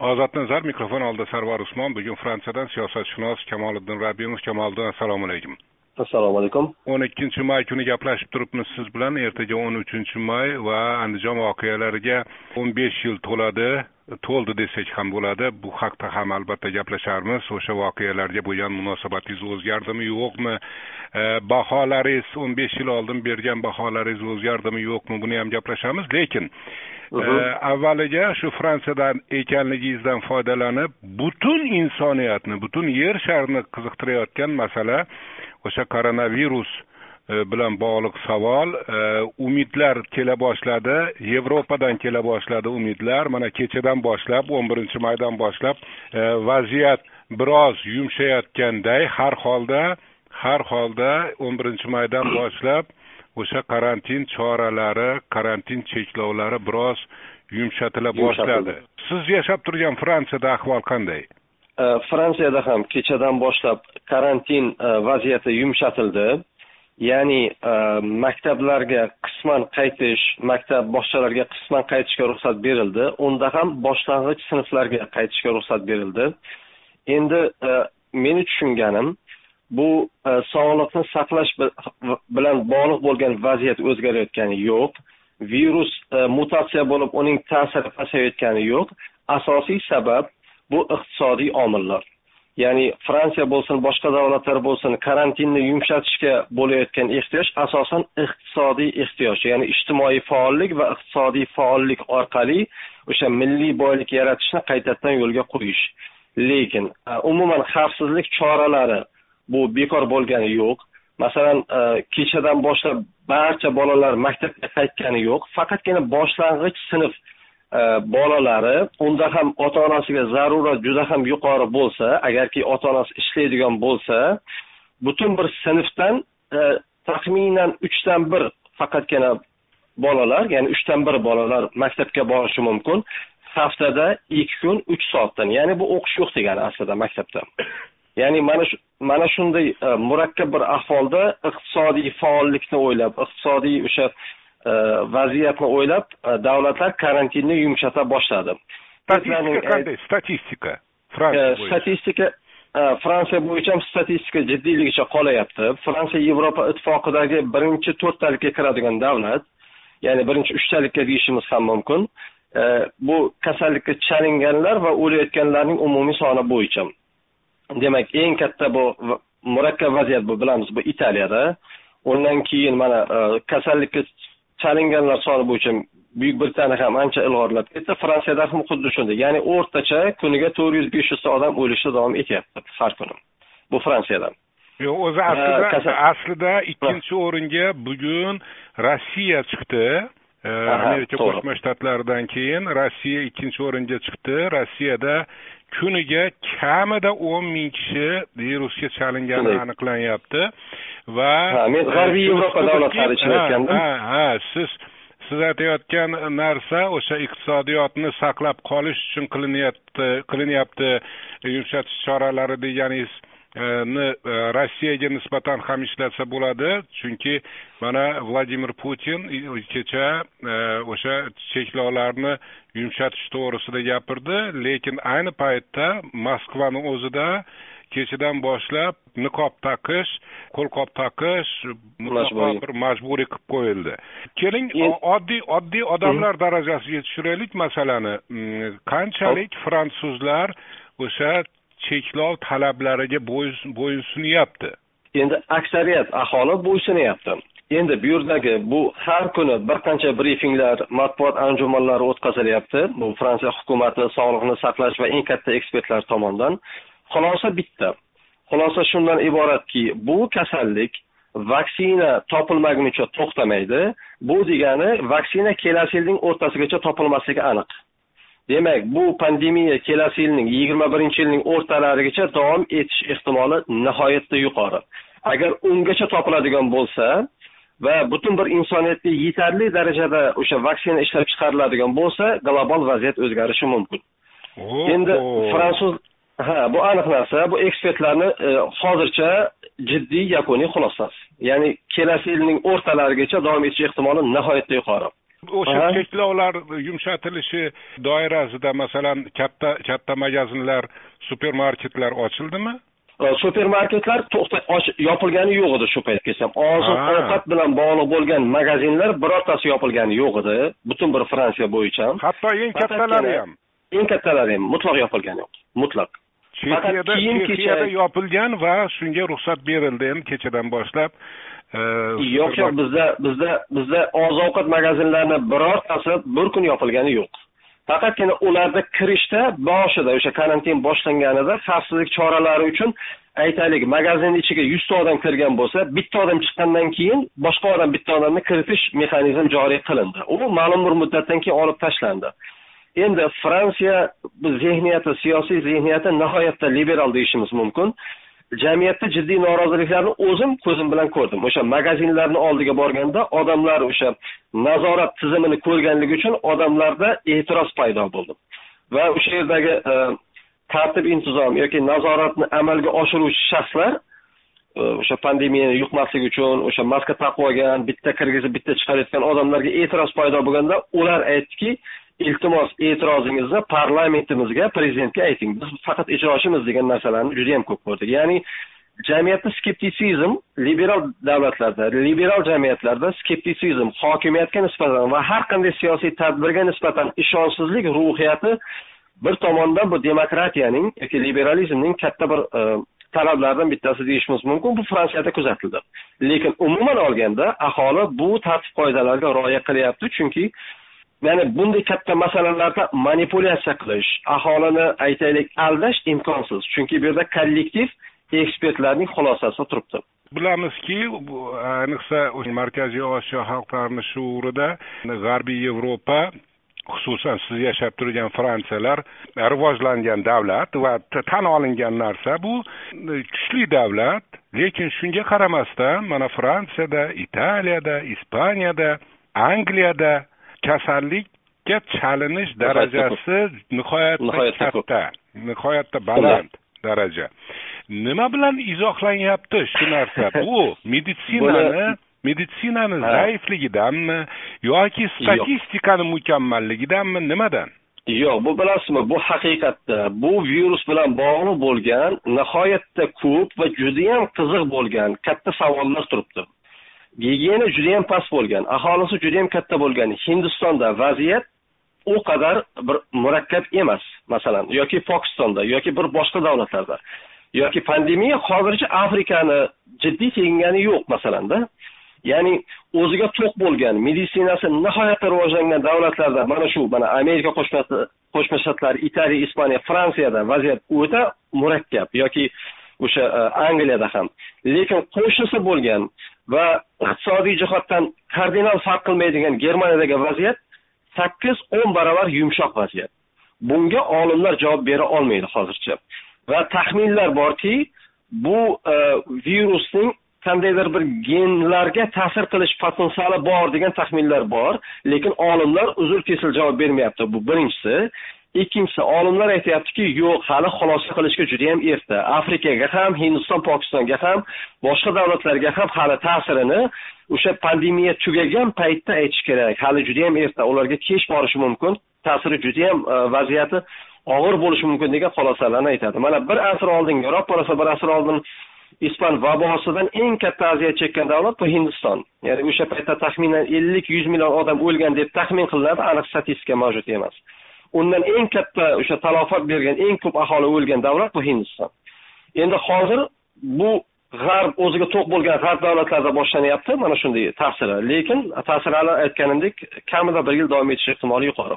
ozod nazar mikrofon oldida sarvar usmon bugun fransiyadan siyosatshunos kamoliddin rabbimiz kamoliddin assalomu alaykum. Assalomu alaykum. O'n ikkinchi may kuni gaplashib turibmiz siz bilan. Ertaga o'n uchinchi may va andijon voqealariga o'n besh yil to'ladi to'ldi desak ham bo'ladi. Bu haqda ham albatta gaplasharmiz. O'sha voqealarga bo'lgan munosabatingiz o'zgardimi yo'qmi? Baholaringiz o'n besh yil oldin bergan baholaringiz o'zgardimi yo'qmi? Buni ham gaplashamiz. Lekin avvaliga shu fransiyadan ekanligingizdan foydalanib butun insoniyatni butun yer sharini qiziqtirayotgan masala o'sha koronavirus bilan bog'liq savol. Umidlar kela boshladi yevropadan kela boshladi umidlar. Mana kechadan boshlab o'n birinchi maydan boshlab vaziyat biroz yumshayotganday. Har holda har holda o'n birinchi maydan boshlab o'sha karantin choralari karantin cheklovlari biroz yumshatila boshladi. Siz yashab turgan fransiyada ahvol qanday? Fransiyada ham kechadan boshlab karantin vaziyati yumshatildi ya'ni e, maktablarga qisman qaytish maktab bog'chalarga qisman qaytishga ruxsat berildi. Unda ham boshlang'ich sinflarga qaytishga ruxsat berildi. Endi e, meni tushunganim bu e, sog'liqni saqlash bilan bog'liq bo'lgan vaziyat o'zgarayotgani yo'q. Virus mutatsiya bo'lib uning ta'siri pasayayotgani yo'q. Asosiy sabab bu iqtisodiy omillar. Ya'ni fransiya bo'lsin boshqa davlatlar bo'lsin karantinni yumshatishga bo'layotgan ehtiyoj asosan iqtisodiy ehtiyoj ya'ni ijtimoiy faollik va iqtisodiy faollik orqali o'sha milliy boylik yaratishni qaytadan yo'lga qo'yish. Lekin e, umuman xavfsizlik choralari bu bekor bo'lgani yo'q. Masalan e, kechadan boshlab barcha bolalar maktabga qaytgani yo'q. Faqatgina boshlang'ich sinf E, bolalari unda ham ota onasiga zarurat juda ham yuqori bo'lsa agarki ota onasi ishlaydigan bo'lsa butun bir sinfdan e, taxminan uchdan bir faqatgina bolalar ya'ni uchdan bir bolalar maktabga borishi mumkin. Haftada ikki kun uch soatdan. Ya'ni bu o'qish yo'q degani aslida maktabda. Ya'ni mana shu mana shunday e, murakkab bir ahvolda iqtisodiy faollikni o'ylab iqtisodiy o'sha vaziyatni o'ylab davlatlar karantinni yumshata boshladi statistika qanday statistika statistika fransiya bo'yicha ham statistika jiddiyligicha qolyapti fransiya yevropa ittifoqidagi birinchi to'rttalikka kiradigan davlat ya'ni birinchi uchtalikka deyishimiz ham mumkin bu kasallikka chalinganlar va o'layotganlarning umumiy soni bo'yicha demak eng katta bu murakkab vaziyat bu bilamiz bu italiyada undan keyin mana kasallikka chalinganlar soni bo'yicha buyuk britaniya ham ancha ilg'orlab ketdi. Fransiyada ham xuddi shunday. Ya'ni o'rtacha kuniga to'rt yuz besh yuzta odam o'lishda davom etyapti har kuni. Bu fransiyadan yo'q o'zi aslida aslida ikkinchi o'ringa bugun rossiya chiqdi. Amerika qo'shma shtatlaridan keyin rossiya ikkinchi o'ringa chiqdi. Rossiyada kuniga kamida o'n ming kishi virusga chalingani aniqlanyapti va men g'arbiy yevropa davlatlari ichida aytgandim ha ha siz siz aytayotgan narsa o'sha iqtisodiyotni saqlab qolish uchun qilinyapti qilinyapti yumshatish choralari deganingiz ni rossiyaga nisbatan ham ishlatsa bo'ladi. Chunki mana vladimir putin kecha o'sha cheklovlarni yumshatish to'g'risida gapirdi. Lekin ayni paytda moskvani o'zida kechadan boshlab niqob taqish qo'lqop taqish mutlaqo bir majburiy qilib qo'yildi. Keling oddiy oddiy odamlar darajasiga tushiraylik masalani. Qanchalik fransuzlar o'sha cheklov talablariga bo'ysunyapti? Endi aksariyat aholi bo'ysunyapti endi bu yerdagi bu har kuni bir qancha brifinglar matbuot anjumanlari o'tkazilyapti. Bu fransiya hukumati sog'liqni saqlash va eng katta ekspertlar tomonidan xulosa bitta. Xulosa shundan iboratki bu kasallik vaksina topilmagunicha to'xtamaydi. Bu degani vaksina kelasi yilning o'rtasigacha topilmasligi aniq. Demak bu pandemiya kelasi yilning yigirma birinchi yilning o'rtalarigacha davom etish ehtimoli nihoyatda yuqori. Agar ungacha topiladigan bo'lsa va butun bir insoniyatga yetarli darajada o'sha vaksina ishlab chiqariladigan bo'lsa global vaziyat o'zgarishi mumkin. Endi fransuz ha bu aniq narsa. Bu ekspertlarni hozircha jiddiy yakuniy xulosasi ya'ni kelasi yilning o'rtalarigacha davom etish ehtimoli nihoyatda yuqori. O'sha cheklovlar yumshatilishi doirasida masalan katta katta magazinlar supermarketlar ochildimi? Supermarketlar yopilgani yo'q edi shu paytgacha oziq ovqat bilan bog'liq bo'lgan magazinlar birortasi yopilgani yo'q edi. Butun bir fransiya bo'yicha hatto eng kattalari ham. eng kattalari ham mutlaq yopilgani yo'q. Mutlaq chexiyada chexiyada yopilgan va shunga ruxsat berildi. Endi kechadan boshlab yo'q yo'q bizda bizda bizda oziq ovqat magazinlarini birortasi bir kun yopilgani yo'q. Faqatgina ularda kirishda boshida o'sha karantin boshlanganida xavfsizlik choralari uchun aytaylik magazin ichiga yuzta odam kirgan bo'lsa bitta odam chiqqandan keyin boshqa odam bitta odamni kiritish mexanizmi joriy qilindi. U ma'lum bir muddatdan keyin olib tashlandi endi fransiya zehniyati siyosiy zehniyati nihoyatda liberal deyishimiz mumkin. Jamiyatda jiddiy noroziliklarni o'zim ko'zim bilan ko'rdim. O'sha magazinlarni oldiga borganda odamlar o'sha nazorat tizimini ko'rganligi uchun odamlarda e'tiroz paydo bo'ldi va o'sha yerdagi e, tartib intizom yoki nazoratni amalga oshiruvchi shaxslar e, o'sha pandemiyani yuqmaslik uchun o'sha maska taqib olgan bitta kirgizib bitta chiqarayotgan odamlarga e'tiroz paydo bo'lganda ular aytdiki iltimos e'tirozingizni parlamentimizga prezidentga ayting. Biz faqat ijrochimiz degan narsalarni juda yam ko'p ko'rdik. Ya'ni jamiyatda skeptitsizm liberal davlatlarda liberal jamiyatlarda skeptitsizm hokimiyatga nisbatan va har qanday siyosiy tadbirga nisbatan ishonchsizlik ruhiyati bir tomondan bu demokratiyaning yoki liberalizmning katta bir e, talablaridan bittasi deyishimiz mumkin. Bu fransiyada kuzatildi. Lekin umuman olganda aholi bu tartib qoidalarga rioya qilyapti. Chunki ya'ni bunday katta masalalarda manipulyatsiya qilish aholini aytaylik aldash imkonsiz. Chunki bu yerda kollektiv ekspertlarning xulosasi turibdi. Bilamizki ayniqsa markaziy osiyo xalqlarini shuurida g'arbiy yevropa xususan siz yashab turgan fransiyalar rivojlangan davlat va tan olingan narsa bu kuchli davlat. Lekin shunga qaramasdan mana fransiyada italiyada ispaniyada angliyada kasallikka chalinish darajasi nihoyatda katta nihoyatda baland daraja. Nima bilan izohlanyapti shu narsa? Bu meditsinani meditsinani zaifligidanmi yoki statistikani mukammalligidanmi? Nimadan? Yo'q bu bilasizmi? Bu haqiqatda bu virus bilan bog'liq bo'lgan nihoyatda ko'p va judayam qiziq bo'lgan katta savollar turibdi gigiyena juda yam past bo'lgan aholisi juda yam katta bo'lgan hindistonda vaziyat u qadar bir murakkab emas masalan yoki pokistonda yoki bir boshqa davlatlarda yoki pandemiya hozircha afrikani jiddiy tegingani yo'q masalanda. Ya'ni o'ziga to'q bo'lgan meditsinasi nihoyatda rivojlangan davlatlarda mana shu mana amerika qo'shma shtatlari italiya ispaniya fransiyada vaziyat o'ta murakkab yoki o'sha e, angliyada ham. Lekin qo'shnisi bo'lgan va iqtisodiy jihatdan kardinal farq qilmaydigan germaniyadagi vaziyat sakkiz o'n barobar yumshoq vaziyat. Bunga olimlar javob bera olmaydi hozircha. Va taxminlar borki bu e, virusning qandaydir bir genlarga ta'sir qilish potensiali bor degan taxminlar bor lekin olimlar uzr kesil javob bermayapti. Bu birinchisi. Ikkinchisi olimlar aytyaptiki yo'q hali xulosa qilishga juda yam erta. Afrikaga ham hindiston pokistonga ham boshqa davlatlarga ham hali ta'sirini o'sha pandemiya tugagan paytda aytish kerak. Hali juda yam erta. Ularga kech borishi mumkin. Ta'siri juda yam e, vaziyati og'ir bo'lishi mumkin degan xulosalarni aytadi. Mana bir asr oldin roppa rosa bir asr oldin ispan vabosidan eng katta aziyat chekkan davlat bu hindiston. Ya'ni o'sha paytda taxminan ellik yuz million odam o'lgan deb taxmin qilinadi. Aniq statistika mavjud emas. Undan eng katta o'sha talofat bergan eng ko'p aholi o'lgan davlat bu hindiston. Endi hozir bu g'arb o'ziga to'q bo'lgan g'arb davlatlarida boshlanyapti mana shunday ta'siri. Lekin ta'siri hali aytganimdek kamida bir yil davom etishi ehtimoli yuqori.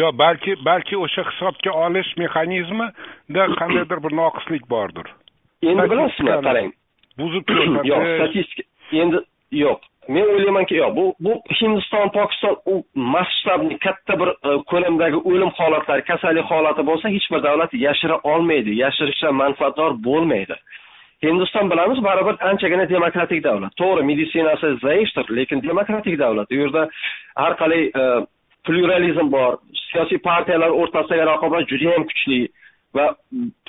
Yo balki balki o'sha hisobga olish mexanizmida qandaydir bir noqislik bordir. Endi bilasizmi qarang. buzib yo'q statistika endi yo'q men o'ylaymanki yo'q bu bu hindiston pokiston u masshtabli katta bir e, ko'lamdagi o'lim holatlari kasallik holati bo'lsa hech bir davlat yashira olmaydi yashirishdan manfaatdor bo'lmaydi. Hindiston bilamiz baribir anchagina demokratik davlat. To'g'ri meditsinasi zaifdir lekin demokratik davlat. U yerda har qalay e, pluralizm bor siyosiy partiyalar o'rtasidagi raqobat juda yam kuchli. Va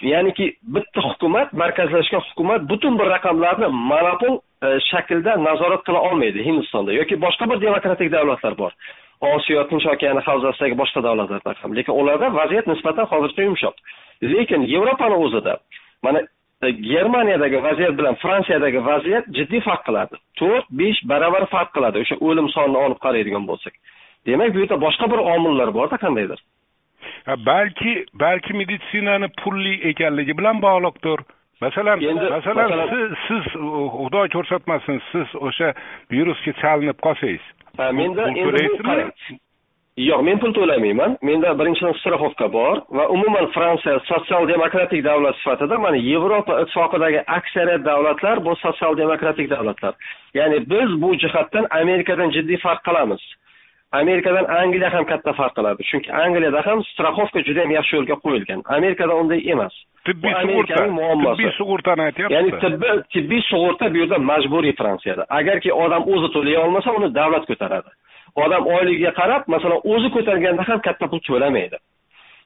ya'niki bitta hukumat markazlashgan hukumat butun bir raqamlarni monopol e, shaklda nazorat qila olmaydi hindistonda yoki boshqa bir demokratik davlatlar bor. Osiyo tinch okeani havzasidagi boshqa davlatlarda ham. Lekin ularda vaziyat nisbatan hozircha yumshoq. Lekin yevropani o'zida mana e, germaniyadagi vaziyat bilan fransiyadagi vaziyat jiddiy farq qiladi. To'rt besh barobar farq qiladi. O'sha o'lim sonini olib qaraydigan bo'lsak. Demak bu yerda boshqa bir omillar borda qandaydir? Balki balki meditsinani pulli ekanligi bilan bog'liqdir masalan Endi, masalan siz siz xudo ko'rsatmasin siz o'sha virusga chalinib qolsangiz menda endi yo'q men pul to'lamayman. Menda birinchidan strafovka bor va umuman fransiya sotsial demokratik davlat sifatida mana yevropa ittifoqidagi aksariyat davlatlar bu sotsial demokratik davlatlar. Ya'ni biz bu jihatdan amerikadan jiddiy farq qilamiz amerikadan angliya ham katta farq qiladi. Chunki angliyada ham strafovka juda yam yaxshi yo'lga qo'yilgan. Amerikada unday emas. Tibbiy sug'urta tibbiy sug'urtani ya'ni aytyapsiz tibbiy tibbiy sug'urta bu yerda majburiy fransiyada. Agarki odam o'zi to'lay olmasa uni davlat ko'taradi. Odam oyligiga qarab masalan o'zi ko'targanda ham katta pul to'lamaydi.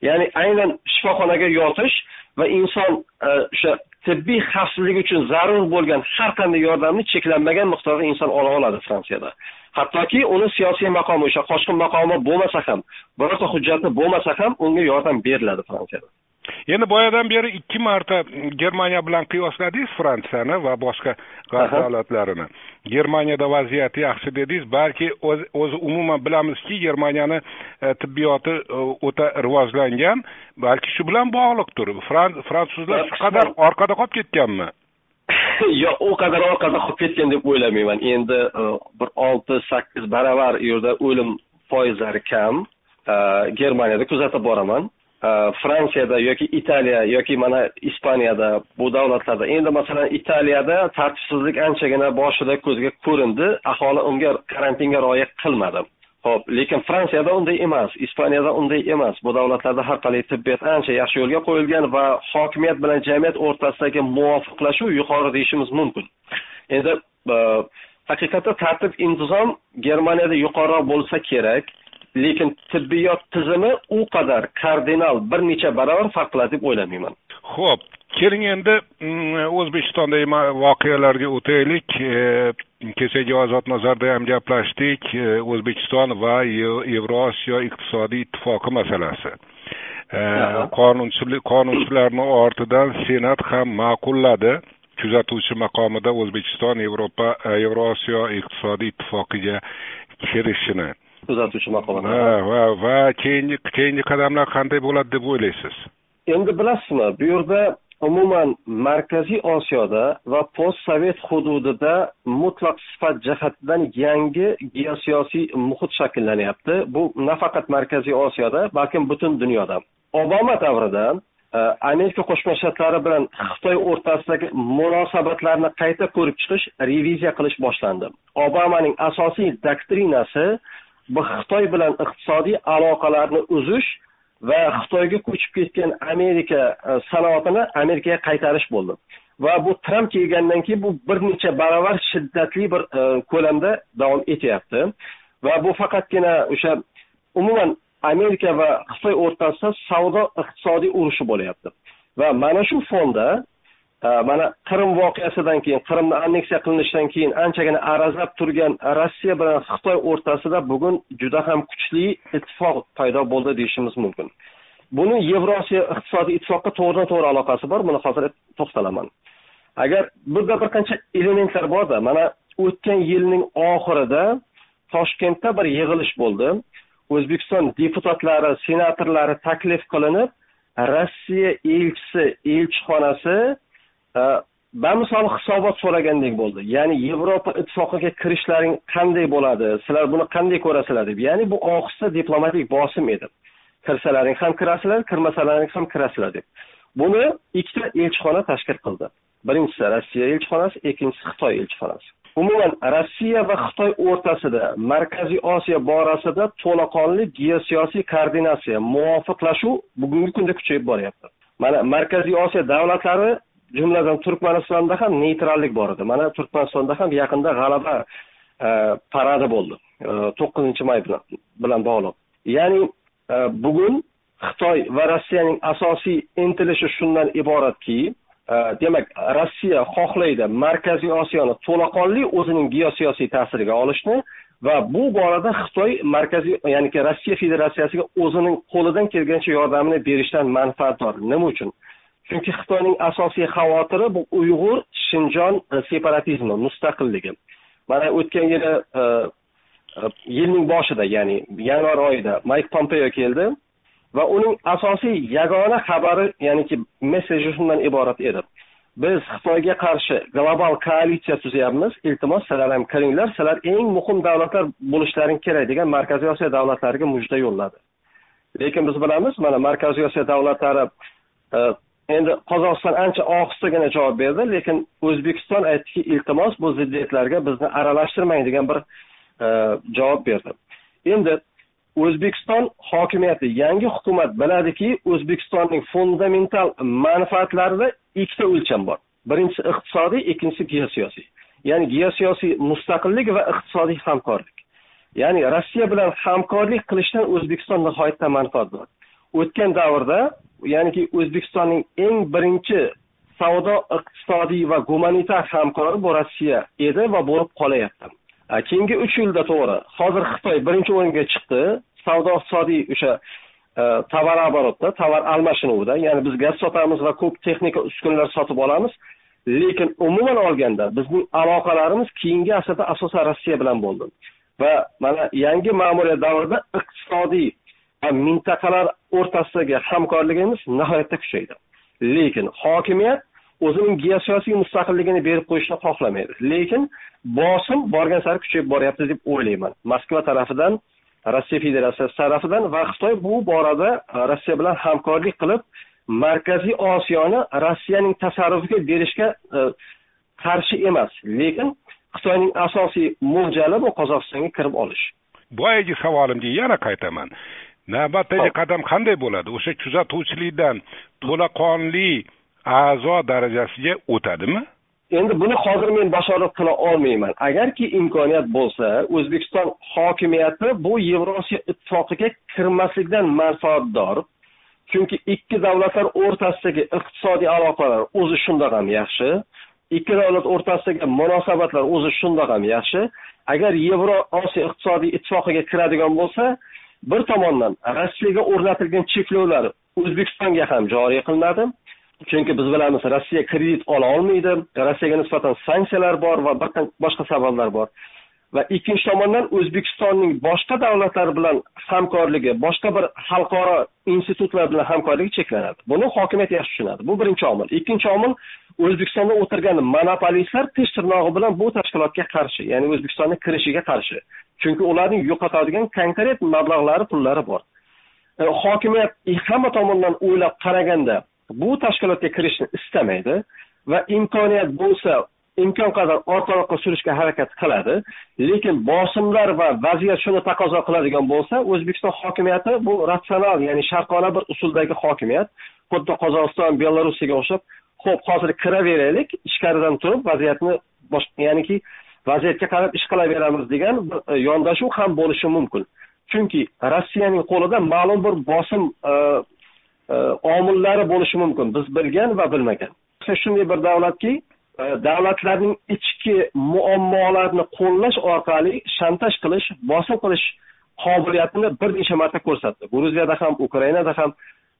Ya'ni aynan shifoxonaga yotish va inson e, o'sha tibbiy xavfsizlik uchun zarur bo'lgan har qanday yordamni cheklanmagan miqdorda inson ola oladi fransiyada hattoki uni siyosiy maqomi o'sha qochqin maqomi bo'lmasa ham birorta hujjati bo'lmasa ham unga yordam beriladi fransiyada. Endi boyadan beri ikki marta germaniya bilan qiyosladingiz fransiyani va boshqa g'arb davlatlarini. Germaniyada vaziyat yaxshi dedingiz balki o'z- o'zi umuman bilamizki germaniyani e, tibbiyoti e, o'ta rivojlangan balki shu bilan bog'liqdir. Fran- fransuzlar shu qadar orqada qolib ketganmi yo'q u qadar orqada qolib ketgan deb o'ylamayman. Endi e, bir olti sakkiz baravar u yerda o'lim foizlari kam. E, Germaniyada kuzatib boraman. E, Fransiyada yoki italiya yoki mana ispaniyada bu davlatlarda. Endi masalan italiyada tartibsizlik anchagina boshida ko'zga ko'rindi. Aholi unga karantinga rioya qilmadi. Ho'p lekin fransiyada unday emas ispaniyada unday emas. Bu davlatlarda har qalay tibbiyot ancha yaxshi yo'lga qo'yilgan va hokimiyat bilan jamiyat o'rtasidagi muvofiqlashuv yuqori deyishimiz mumkin. Endi e, haqiqatda tartib intizom germaniyada yuqoriroq bo'lsa kerak lekin tibbiyot tizimi u qadar kardinal bir necha barobar farq qiladi deb o'ylamayman. Ho'p keling endi mm, o'zbekistondagi voqealarga o'taylik. E, kechagi ozodnazarda ham gaplashdik. E, o'zbekiston va Ye- yevrosiyo iqtisodiy ittifoqi masalasi. E, qonunchilik qonunchilarni ortidan senat ham ma'qulladi. Kuzatuvchi maqomida o'zbekiston yevropa yevrosiyo iqtisodiy ittifoqiga kirishini. Kuzatuvchi maqomida. Va va keyingi keyingi qadamlar qanday bo'ladi deb o'ylaysiz? Endi bilasizmi bu yerda umuman markaziy osiyoda va post sovet hududida mutlaq sifat jihatidan yangi geosiyosiy muhit shakllanyapti. Bu nafaqat markaziy osiyoda balkim butun dunyoda. Obama davrida e, amerika qo'shma shtatlari bilan xitoy o'rtasidagi munosabatlarni qayta ko'rib chiqish reviziya qilish boshlandi. Obamaning asosiy doktrinasi bu xitoy bilan iqtisodiy aloqalarni uzish va xitoyga ko'chib ketgan amerika e, sanoatini amerikaga qaytarish bo'ldi. Va bu tramp kelgandan keyin bu bir necha barobar shiddatli bir e, ko'lamda davom etyapti. Va bu faqatgina o'sha umuman amerika va xitoy o'rtasida savdo iqtisodiy urushi bo'lyapti. Va mana shu fonda Э, mana qirim voqeasidan keyin qrimni anneksiya qilinishidan keyin anchagina arazlab turgan rossiya bilan xitoy o'rtasida bugun juda ham kuchli ittifoq paydo bo'ldi deyishimiz mumkin. Buni yevrosiyo iqtisodiy ittifoqqa to'g'ridan to'g'ri aloqasi bor buni hozir to'xtalaman. Agar burada bir qancha elementlar borda mana o'tgan yilning oxirida toshkentda bir yig'ilish bo'ldi. O'zbekiston deputatlari senatorlari taklif qilinib rossiya elchisi elchixonasi Э, e, bamisol hisobot so'ragandek bo'ldi. Ya'ni yevropa ittifoqiga kirishlaring qanday bo'ladi? Sizlar buni qanday ko'rasizlar deb. Ya'ni bu ohista diplomatik bosim edi. Kirsalaring ham kirasizlar kirmasalaring ham kirasizlar deb. Buni ikkita elchixona tashkil qildi. Birinchisi rossiya elchixonasi ikkinchisi xitoy elchixonasi. Umuman rossiya va xitoy o'rtasida markaziy osiyo borasida to'laqonli geosiyosiy koordinatsiya muvofiqlashuv bugungi kunda kuchayib boryapti. Mana markaziy osiyo davlatlari jumladan turkmanistonda ham neytrallik bor edi. Mana turkmanistonda ham yaqinda g'alaba e, paradi bo'ldi. E, to'qqizinchi may bilan bog'liq. Ya'ni e, bugun xitoy va rossiyaning asosiy intilishi shundan iboratki demak rossiya xohlaydi markaziy osiyoni to'laqonli o'zining geosiyosiy ta'siriga olishni va bu borada xitoy markaziy ya'niki rossiya federatsiyasiga o'zining qo'lidan kelgancha yordamini berishdan manfaatdor. Nima uchun? Chunki xitoyning asosiy xavotiri bu uyg'ur shinjon e, separatizmi mustaqilligi mana o'tgan yili e, e, yilning boshida ya'ni yanvar oyida mayk pompeo keldi va uning asosiy yagona xabari ya'niki messeji shundan iborat edi. Biz xitoyga qarshi global koalitsiya tuzyapmiz iltimos sizlar ham kiringlar. Sizlar eng muhim davlatlar bo'lishlaring kerak degan markaziy osiyo davlatlariga mujda yo'lladi. Lekin biz bilamiz mana markaziy osiyo davlatlari endi qozog'iston ancha ohistagina javob berdi lekin o'zbekiston aytdiki iltimos bu ziddiyatlarga bizni aralashtirmang degan bir e, javob berdi. Endi o'zbekiston hokimiyati yangi hukumat biladiki o'zbekistonning fundamental manfaatlarida ikkita o'lcham bor. Birinchisi iqtisodiy ikkinchisi geosiyosiy. Ya'ni geosiyosiy mustaqillik va iqtisodiy hamkorlik. Ya'ni rossiya bilan hamkorlik qilishdan o'zbekiston nihoyatda manfaatdor. O'tgan davrda ya'niki o'zbekistonning eng birinchi savdo iqtisodiy va gumanitar hamkori bu rossiya edi va bo'lib qolyapti keyingi uch yilda to'g'ri hozir xitoy birinchi o'ringa chiqdi. Savdo iqtisodiy o'sha e, tovar оборотda tovar almashinuvida ya'ni biz gaz sotamiz va ko'p texnika uskunalar sotib olamiz. Lekin umuman olganda bizning aloqalarimiz keyingi asrda asosan rossiya bilan bo'ldi. Va mana yangi ma'muriyat davrida iqtisodiy mintaqalar o'rtasidagi hamkorligimiz nihoyatda kuchaydi. Lekin hokimiyat o'zining geosiyosiy mustaqilligini berib qo'yishni xohlamaydi. Lekin bosim borgan sari kuchayib boryapti deb o'ylayman. Moskva tarafidan rossiya federatsiyasi tarafidan va xitoy bu borada rossiya bilan hamkorlik qilib markaziy osiyoni rossiyaning tasarrufiga berishga e, qarshi emas. Lekin xitoyning asosiy mo'ljali bu qozog'istonga kirib olish. Boyagi savolimga yana qaytaman. Navbatdagi qadam qanday bo'ladi? O'sha kuzatuvchilikdan to'laqonli a'zo darajasiga o'tadimi? Endi buni hozir men bashorat qila olmayman. Agarki imkoniyat bo'lsa o'zbekiston hokimiyati bu yevrosiyo ittifoqiga kirmaslikdan manfaatdor chunki ikki davlatlar o'rtasidagi iqtisodiy aloqalar o'zi shundoq ham yaxshi. Ikki davlat o'rtasidagi munosabatlar o'zi shundoq ham yaxshi. Agar yevrosiyo iqtisodiy ittifoqiga kiradigan bo'lsa bir tomondan rossiyaga o'rnatilgan cheklovlar o'zbekistonga ham joriy qilinadi. Chunki biz bilamiz rossiya kredit ola olmaydi. Rossiyaga nisbatan sanksiyalar bor va bir boshqa sabablar bor. Va ikkinchi tomondan o'zbekistonning boshqa davlatlar bilan hamkorligi boshqa bir xalqaro institutlar bilan hamkorligi cheklanadi. Buni hokimiyat yaxshi tushunadi. Bu birinchi omil. Ikkinchi omil o'zbekistonda o'tirgan monopolistlar tish tirnog'i bilan bu tashkilotga qarshi ya'ni o'zbekistonni kirishiga qarshi. Chunki ularning yo'qotadigan konkret mablag'lari pullari bor. E, hokimiyat hamma tomondan o'ylab qaraganda bu tashkilotga kirishni istamaydi va imkoniyat bo'lsa imkon qadar orqaroqqa surishga harakat qiladi. Lekin bosimlar va vaziyat shuni taqozo qiladigan bo'lsa o'zbekiston hokimiyati bu ratsional ya'ni sharqona bir usuldagi hokimiyat. Xuddi qozog'iston belorussiyaga o'xshab ho'p hozir kiraveraylik ichkaridan turib vaziyatni ya'niki vaziyatga qarab ish qilaveramiz degan bir e, yondashuv ham bo'lishi mumkin. Chunki rossiyaning qo'lida ma'lum bir bosim e, e, omillari bo'lishi mumkin. Biz bilgan va bilmagan. Shunday bir davlatki davlatlarning ichki muammolarini qo'llash orqali shantaj qilish bosim qilish qobiliyatini bir necha marta ko'rsatdi. Gruziyada ham ukrainada ham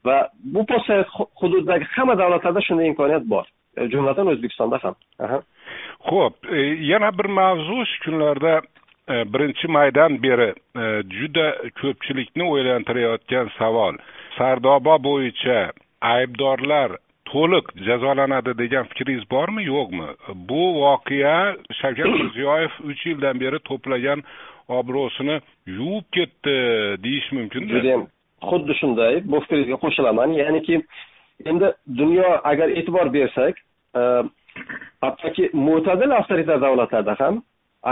va bu postsovet hududidagi hamma davlatlarda shunday imkoniyat bor. Jumladan o'zbekistonda ham. Ho'p e, yana bir mavzu shu kunlarda e, birinchi maydan beri e, juda ko'pchilikni o'ylantirayotgan savol. Sardoba bo'yicha aybdorlar to'liq jazolanadi degan fikringiz bormi yo'qmi? Bu voqea shavkat mirziyoyev uch yildan beri to'plagan obro'sini yuvib ketdi deyish mumkinda judayam xuddi shunday. Bu fikringizga qo'shilaman ya'niki endi dunyo agar e'tibor bersak e, hattoki mo'tadil avtoritar davlatlarda ham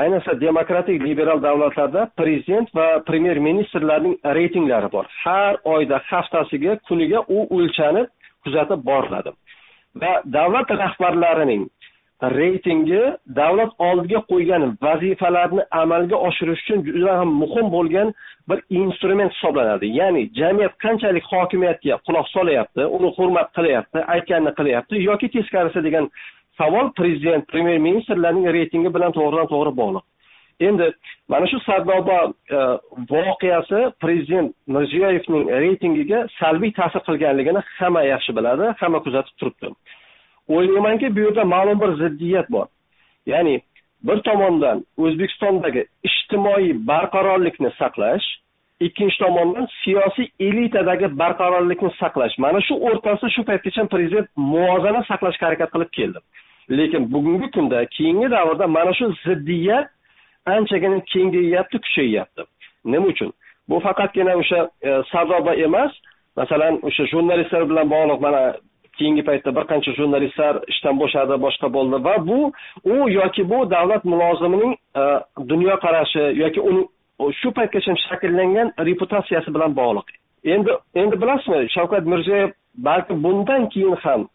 ayniqsa demokratik liberal davlatlarda prezident va premyer ministrlarning reytinglari bor. Har oyda haftasiga kuniga u o'lchanib kuzatib boriladi va davlat rahbarlarining reytingi davlat oldiga qo'ygan vazifalarni amalga oshirish uchun juda ham muhim bo'lgan bir instrument hisoblanadi. Ya'ni jamiyat qanchalik hokimiyatga quloq solyapti uni hurmat qilyapti aytganini qilyapti yoki teskarisi degan savol prezident premyer ministrlarning reytingi bilan to'g'ridan to'g'ri bog'liq. Endi mana shu sardoba e, voqeasi prezident mirziyoyevning reytingiga salbiy ta'sir qilganligini hamma yaxshi biladi hamma kuzatib turibdi. O'ylaymanki bu yerda ma'lum bir ziddiyat bor. Ya'ni bir tomondan o'zbekistondagi ijtimoiy barqarorlikni saqlash ikkinchi tomondan siyosiy elitadagi barqarorlikni saqlash. Mana shu o'rtasida shu paytgacha prezident muvozanat saqlashga harakat qilib keldi. Lekin bugungi kunda keyingi davrda mana shu ziddiyat anchagina kengayyapti kuchayyapti nima uchun? Bu faqatgina o'sha e, sardoba emas. Masalan o'sha jurnalistlar bilan bog'liq mana keyingi paytda bir qancha jurnalistlar ishdan bo'shadi boshqa bo'ldi va bu u yoki bu davlat mulozimining e, dunyoqarashi yoki uni shu paytgacha shakllangan reputatsiyasi bilan bog'liq. Endi endi bilasizmi shavkat mirziyoyev balki bundan keyin ham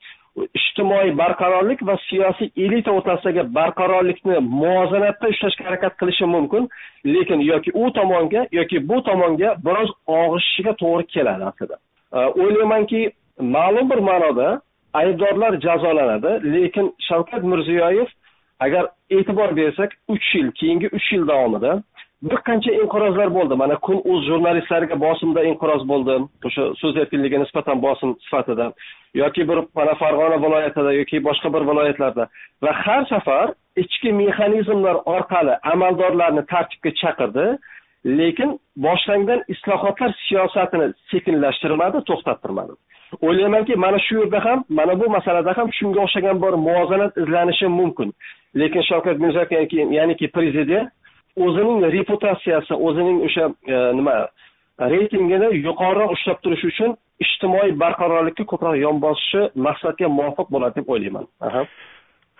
ijtimoiy barqarorlik va siyosiy elita o'rtasidagi barqarorlikni muvozanatda ushlashga harakat qilishi mumkin lekin yoki u tomonga yoki bu tomonga biroz og'ishishiga to'g'ri keladi aslida. O'ylaymanki ma'lum bir ma'noda aybdorlar jazolanadi lekin shavkat mirziyoyev agar e'tibor bersak uch yil keyingi uch yil davomida bir qancha inqirozlar bo'ldi. Mana kun uz jurnalistlariga bosimda inqiroz bo'ldi. O'sha so'z erkinligiga nisbatan bosim sifatida yoki bir mana farg'ona viloyatida yoki boshqa bir viloyatlarda. Va har safar ichki mexanizmlar orqali amaldorlarni tartibga chaqirdi lekin boshlangan islohotlar siyosatini sekinlashtirmadi to'xtattirmadi. O'ylaymanki mana shu yerda ham mana bu masalada ham shunga o'xshagan bir muvozanat izlanishi mumkin. Lekin shavkat mirziyoyev ya'niki prezident o'zining reputatsiyasi o'zining o'sha e, nima reytingini yuqoriroq ushlab turish uchun ijtimoiy barqarorlikka ko'proq yon bosishi maqsadga muvofiq bo'ladi deb o'ylayman.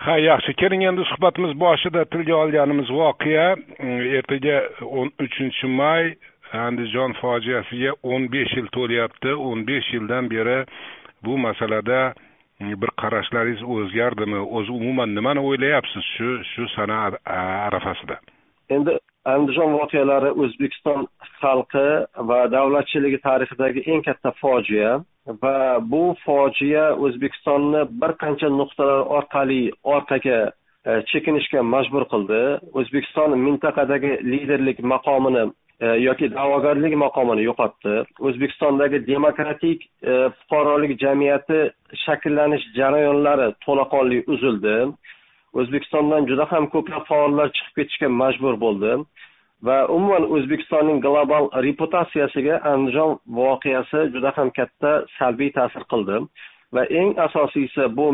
Ha yaxshi. Keling endi suhbatimiz boshida tilga olganimiz voqea. Mm, ertaga o'n uchinchi may andijon fojiasiga o'n besh yil to'lyapti o'n besh yildan beri bu masalada mm, bir qarashlaringiz o'zgardimi? O'zi umuman nimani o'ylayapsiz shu shu sana arafasida? Endi andijon voqealari o'zbekiston xalqi va davlatchiligi tarixidagi eng katta fojia va bu fojia o'zbekistonni bir qancha nuqtalar orqali orqaga e, chekinishga majbur qildi. O'zbekiston mintaqadagi liderlik maqomini e, yoki da'vogarlik maqomini yo'qotdi. O'zbekistondagi demokratik e, fuqarolik jamiyati shakllanish jarayonlari to'laqonli uzildi. O'zbekistondan juda ham ko'plab faollar chiqib ketishga majbur bo'ldi va umuman o'zbekistonning global reputatsiyasiga andijon voqeasi juda ham katta salbiy ta'sir qildi va eng asosiysi bu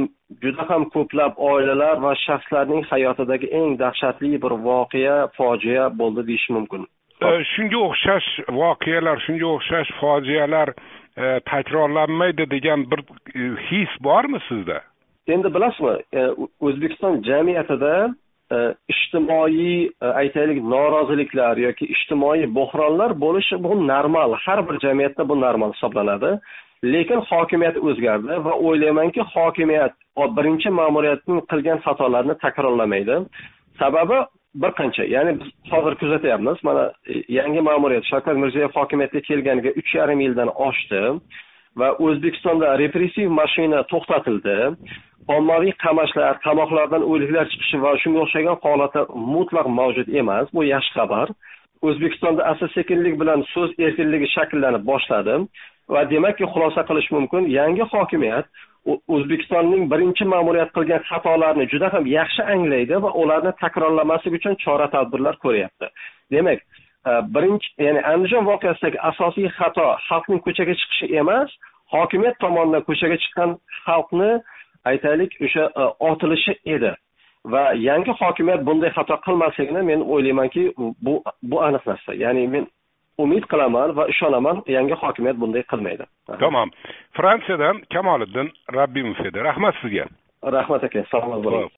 juda ham ko'plab oilalar va shaxslarning hayotidagi eng dahshatli bir voqea fojia bo'ldi deyish mumkin. E, shunga o'xshash voqealar shunga o'xshash fojialar e, takrorlanmaydi degan bir e, his bormi sizda? Endi bilasizmi e, o'zbekiston jamiyatida e, ijtimoiy e, aytaylik noroziliklar yoki ijtimoiy bo'hronlar bo'lishi bu normal. Har bir jamiyatda bu normal hisoblanadi. Lekin hokimiyat o'zgardi va o'ylaymanki hokimiyat birinchi ma'muriyatning qilgan xatolarini takrorlamaydi. Sababi bir qancha. Ya'ni biz hozir kuzatyapmiz mana yangi ma'muriyat shavkat mirziyoyev hokimiyatga kelganiga uch yarim yildan oshdi. Va o'zbekistonda repressiv mashina to'xtatildi. Ommaviy qamashlar qamoqlardan o'liklar chiqishi va shunga o'xshagan holatlar mutlaq mavjud emas. Bu yaxshi xabar. O'zbekistonda asta sekinlik bilan so'z erkinligi shakllanib boshladi va demakki xulosa qilish mumkin. Yangi hokimiyat o'zbekistonning birinchi ma'muriyat qilgan xatolarni juda ham yaxshi anglaydi va ularni takrorlamaslik uchun chora tadbirlar ko'ryapti. Demak birinchi ya'ni andijon voqeasidagi asosiy xato xalqning ko'chaga chiqishi emas hokimiyat tomonidan ko'chaga chiqqan xalqni aytaylik o'sha e, otilishi edi. Va yangi hokimiyat bunday xato qilmasligini men o'ylaymanki bu bu aniq narsa. Ya'ni men umid qilaman va ishonaman yangi hokimiyat bunday qilmaydi. Tamom fransiyadan kamoliddin rabbimov edi. Rahmat sizga. Rahmat aka salomat bo'ling